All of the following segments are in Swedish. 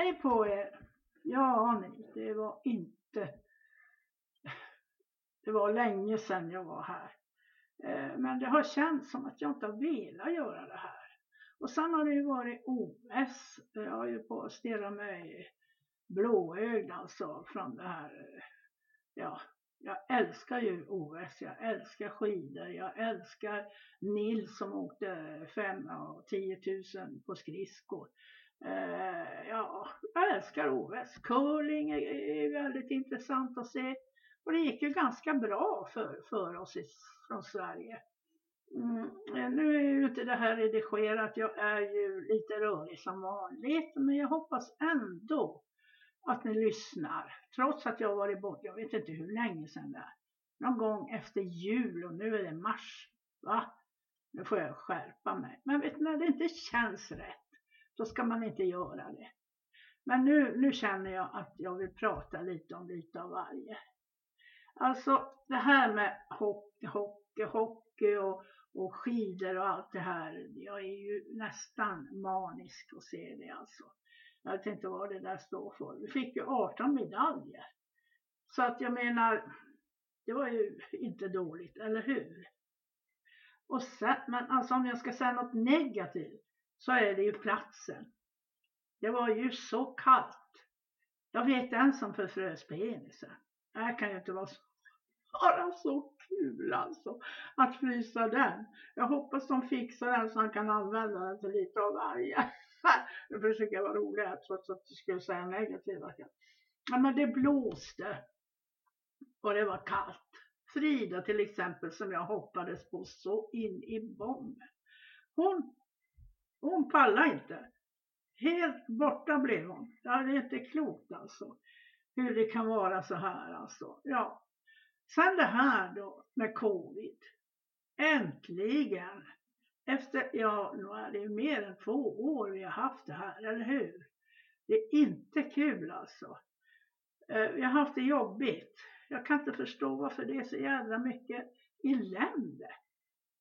Hej på er! Ja, ni, det var inte... Det var länge sedan jag var här. Eh, men det har känts som att jag inte har velat göra det här. Och sen har det ju varit OS. Jag har ju på att stirra mig blåögd alltså från det här. Ja, jag älskar ju OS, jag älskar skidor, jag älskar Nils som åkte 5 och 10 000 på skridskor. Eh, ja, jag älskar OS. Curling är, är, väldigt intressant att se. Och det gick ju ganska bra för, för oss i, från Sverige. Mm, eh, nu är ju inte det här redigerat, jag är ju lite rörig som vanligt, men jag hoppas ändå att ni lyssnar. Trots att jag har varit borta, jag vet inte hur länge sedan det är. Någon gång efter jul och nu är det mars. Va? Nu får jag skärpa mig. Men vet ni, när det inte känns rätt, då ska man inte göra det. Men nu, nu känner jag att jag vill prata lite om lite av varje. Alltså det här med hockey, hockey, hockey och, och skidor och allt det här. Jag är ju nästan manisk att se det alltså. Jag vet inte vad det där står för. Vi fick ju 18 medaljer. Så att jag menar, det var ju inte dåligt, eller hur? Och sen, men alltså om jag ska säga något negativt så är det ju platsen. Det var ju så kallt. Jag vet en som förfrös penisen. Det här kan ju inte vara så, bara så kul alltså. Att frysa den. Jag hoppas de fixar den så han kan använda den till lite av varje. Nu försöker jag vara rolig här trots att jag skulle säga negativa. Ja, men det blåste. Och det var kallt. Frida till exempel som jag hoppades på så in i bomben. Hon, hon pallade inte. Helt borta blev hon. Ja, det är inte klokt alltså. Hur det kan vara så här alltså. Ja. Sen det här då med covid. Äntligen efter, ja, nu är det mer än två år vi har haft det här, eller hur? Det är inte kul alltså. Eh, vi har haft det jobbigt. Jag kan inte förstå varför det är så jävla mycket elände.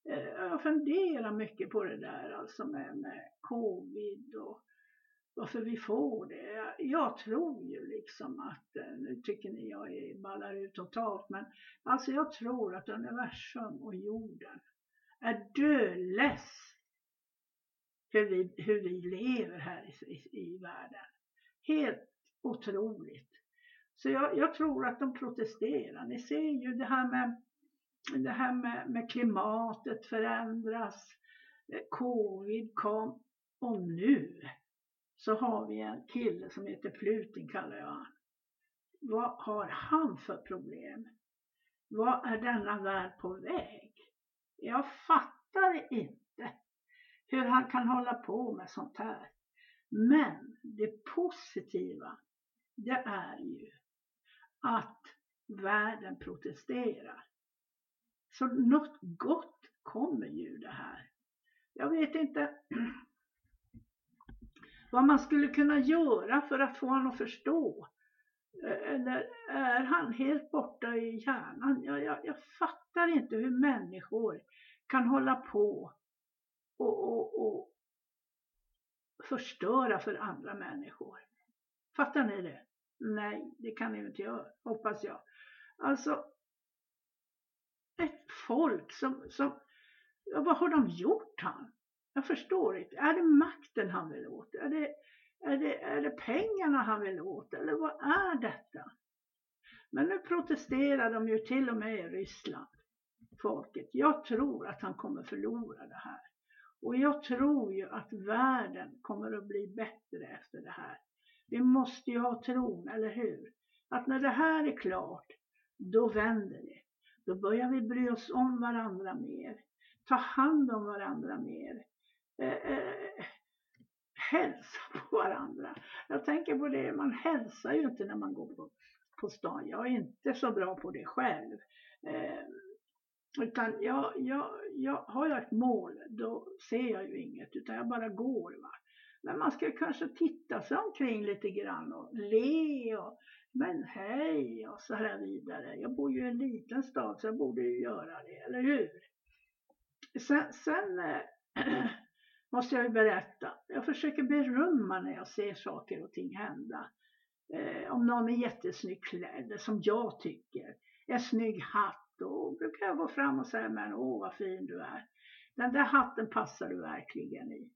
Eh, jag funderar mycket på det där alltså med, med covid och varför vi får det. Jag tror ju liksom att, eh, nu tycker ni jag är ballar ut totalt, men alltså jag tror att universum och jorden är dödless hur vi, hur vi lever här i, i, i världen. Helt otroligt. Så jag, jag, tror att de protesterar. Ni ser ju det här med, det här med, med klimatet förändras. Eh, covid kom och nu så har vi en kille som heter Plutin kallar jag han. Vad har han för problem? Vad är denna värld på väg? Jag fattar inte hur han kan hålla på med sånt här. Men det positiva, det är ju att världen protesterar. Så något gott kommer ju det här. Jag vet inte vad man skulle kunna göra för att få honom att förstå. Eh, eller är han helt borta i hjärnan? Jag, jag, jag fattar inte hur människor kan hålla på och, och, och förstöra för andra människor. Fattar ni det? Nej, det kan ni inte göra, hoppas jag. Alltså, ett folk som, som ja, vad har de gjort han? Jag förstår inte. Är det makten han vill åt? Är det, är det, är det pengarna han vill åt? Eller vad är detta? Men nu protesterar de ju till och med i Ryssland folket. Jag tror att han kommer förlora det här. Och jag tror ju att världen kommer att bli bättre efter det här. Vi måste ju ha tron, eller hur? Att när det här är klart, då vänder det. Då börjar vi bry oss om varandra mer. Ta hand om varandra mer. Eh, eh, hälsa på varandra. Jag tänker på det, man hälsar ju inte när man går på, på stan. Jag är inte så bra på det själv. Eh, utan jag, jag, jag har jag ett mål, då ser jag ju inget, utan jag bara går. Va? Men man ska kanske titta sig omkring lite grann och le och men hej och så här vidare. Jag bor ju i en liten stad så jag borde ju göra det, eller hur? Sen, sen äh, måste jag ju berätta. Jag försöker berömma när jag ser saker och ting hända. Eh, om någon är jättesnyggt klädd, som jag tycker, en snygg hatt, då brukar jag gå fram och säga, men åh vad fin du är. Den där hatten passar du verkligen i.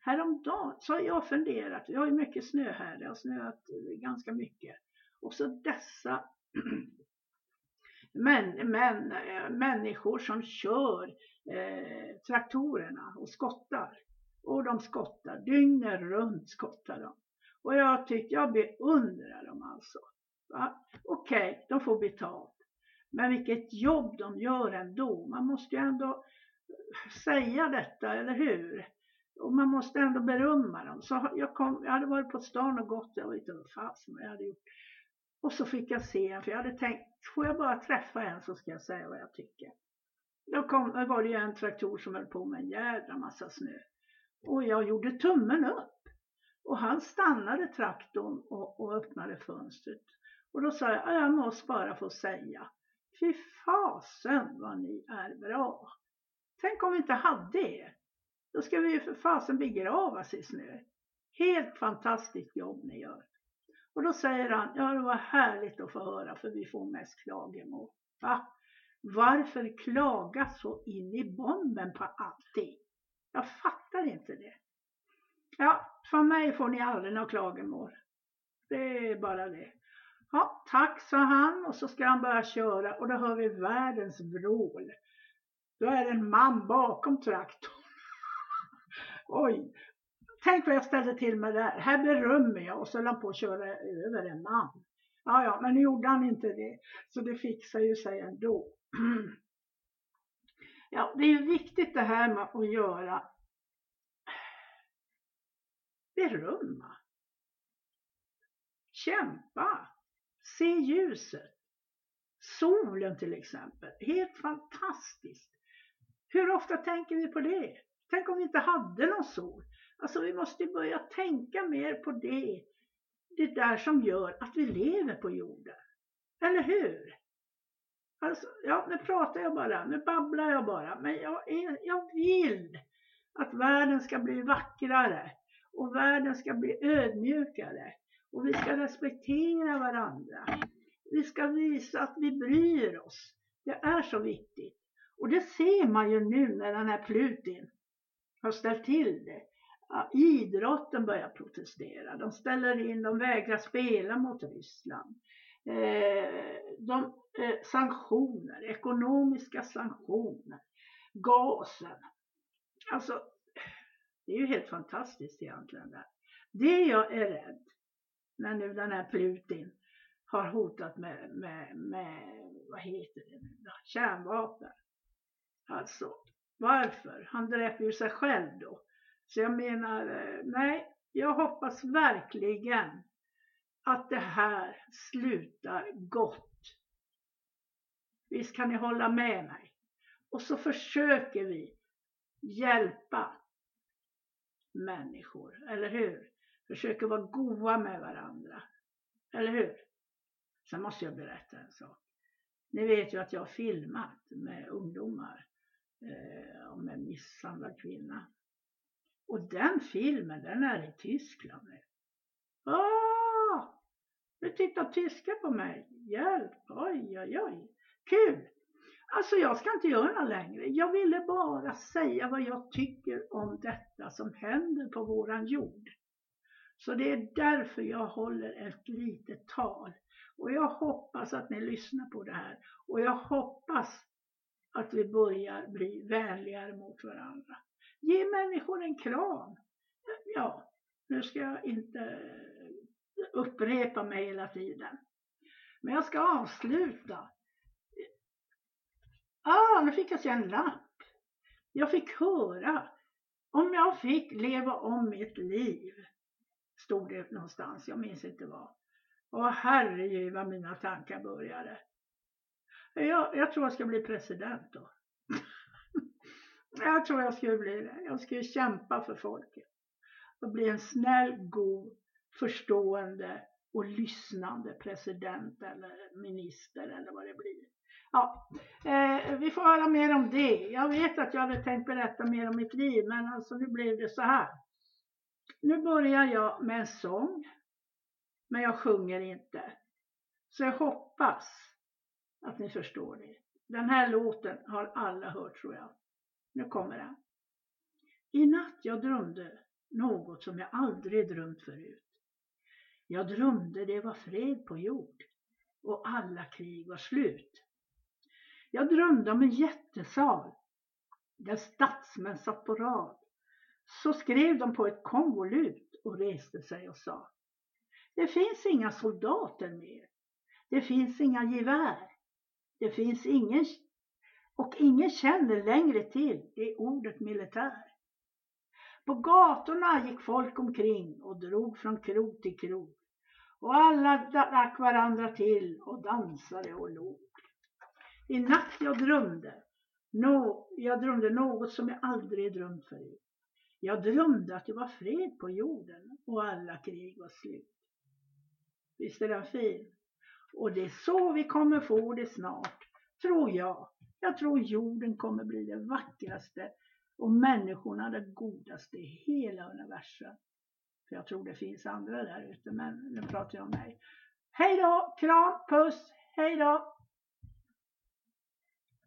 Häromdagen så har jag funderat, vi har ju mycket snö här, det har snöat ganska mycket. Och så dessa men, men, eh, människor som kör eh, traktorerna och skottar. Och de skottar, dygnet runt skottar de. Och jag tycker, jag beundrar dem alltså. Okej, okay, de får betalt. Men vilket jobb de gör ändå. Man måste ju ändå eh, säga detta, eller hur? Och man måste ändå berömma dem. Så jag, kom, jag hade varit på stan och gått, jag vet inte vad fasen jag hade gjort. Och så fick jag se en, för jag hade tänkt, får jag bara träffa en så ska jag säga vad jag tycker. Då kom, då var det ju en traktor som höll på med en jädra massa snö. Och jag gjorde tummen upp. Och han stannade traktorn och, och öppnade fönstret. Och då sa jag, jag måste bara få säga, fy fasen vad ni är bra. Tänk om vi inte hade er. Då ska vi ju för fasen begravas i snö. Helt fantastiskt jobb ni gör. Och då säger han, ja det var härligt att få höra för vi får mest klagomål. Va? Varför klaga så in i bomben på allting? Jag fattar inte det. Ja, från mig får ni aldrig några klagomål. Det är bara det. Ja, tack sa han och så ska han börja köra och då hör vi världens vrål. Då är det en man bakom traktorn. Oj, tänk vad jag ställde till med det här. Här berömmer jag och så höll han på att köra över en man. Ja, ja, men nu gjorde han inte det. Så det fixar ju sig ändå. Ja, det är ju viktigt det här med att göra berömma. Kämpa. Se ljuset. Solen till exempel. Helt fantastiskt. Hur ofta tänker vi på det? Tänk om vi inte hade någon sol. Alltså vi måste börja tänka mer på det. Det där som gör att vi lever på jorden. Eller hur? Alltså, ja, nu pratar jag bara, nu babblar jag bara. Men jag, är, jag vill att världen ska bli vackrare och världen ska bli ödmjukare och vi ska respektera varandra. Vi ska visa att vi bryr oss. Det är så viktigt. Och det ser man ju nu när den här Plutin har ställt till det idrotten börjar protestera. De ställer in, de vägrar spela mot Ryssland. Eh, de, eh, sanktioner, ekonomiska sanktioner, gasen. Alltså, det är ju helt fantastiskt egentligen. Där. Det jag är rädd, när nu den här Putin har hotat med, med, med vad heter det nu då? kärnvapen. Alltså, varför? Han dräper ju sig själv då. Så jag menar, eh, nej, jag hoppas verkligen att det här slutar gott. Visst kan ni hålla med mig? Och så försöker vi hjälpa människor, eller hur? Försöker vara goa med varandra, eller hur? Sen måste jag berätta en sak. Ni vet ju att jag har filmat med ungdomar eh, om en misshandlad kvinna. Och den filmen, den är i Tyskland nu. Åh! Ah! Nu tittar tyskar på mig. Hjälp! Oj, oj, oj. Kul! Alltså jag ska inte göra något längre. Jag ville bara säga vad jag tycker om detta som händer på våran jord. Så det är därför jag håller ett litet tal. Och jag hoppas att ni lyssnar på det här. Och jag hoppas att vi börjar bli vänligare mot varandra. Ge människor en kram. Ja, nu ska jag inte upprepa mig hela tiden. Men jag ska avsluta. Ah, nu fick jag se en lapp. Jag fick höra om jag fick leva om mitt liv. Stod det någonstans, jag minns inte vad. Åh herregud vad mina tankar började. Jag, jag tror jag ska bli president då jag tror jag skulle bli det. Jag skulle kämpa för folket. Och bli en snäll, god, förstående och lyssnande president eller minister eller vad det blir. Ja, eh, vi får höra mer om det. Jag vet att jag hade tänkt berätta mer om mitt liv, men alltså nu blev det så här. Nu börjar jag med en sång, men jag sjunger inte. Så jag hoppas att ni förstår det. Den här låten har alla hört tror jag. Nu kommer den. I natt jag drömde något som jag aldrig drömt förut. Jag drömde det var fred på jord och alla krig var slut. Jag drömde om en jättesal där statsmän satt på rad. Så skrev de på ett konvolut och reste sig och sa Det finns inga soldater mer. Det finns inga gevär. Det finns ingen och ingen känner längre till det ordet militär. På gatorna gick folk omkring och drog från krog till krog. Och alla drack varandra till och dansade och log. I natt jag drömde, no, jag drömde något som jag aldrig drömt förut. Jag drömde att det var fred på jorden och alla krig var slut. Visst är den fin? Och det är så vi kommer få det snart, tror jag. Jag tror jorden kommer bli det vackraste och människorna det godaste i hela universum. För jag tror det finns andra där ute, men nu pratar jag om mig. Hej då, kram, puss, hej då!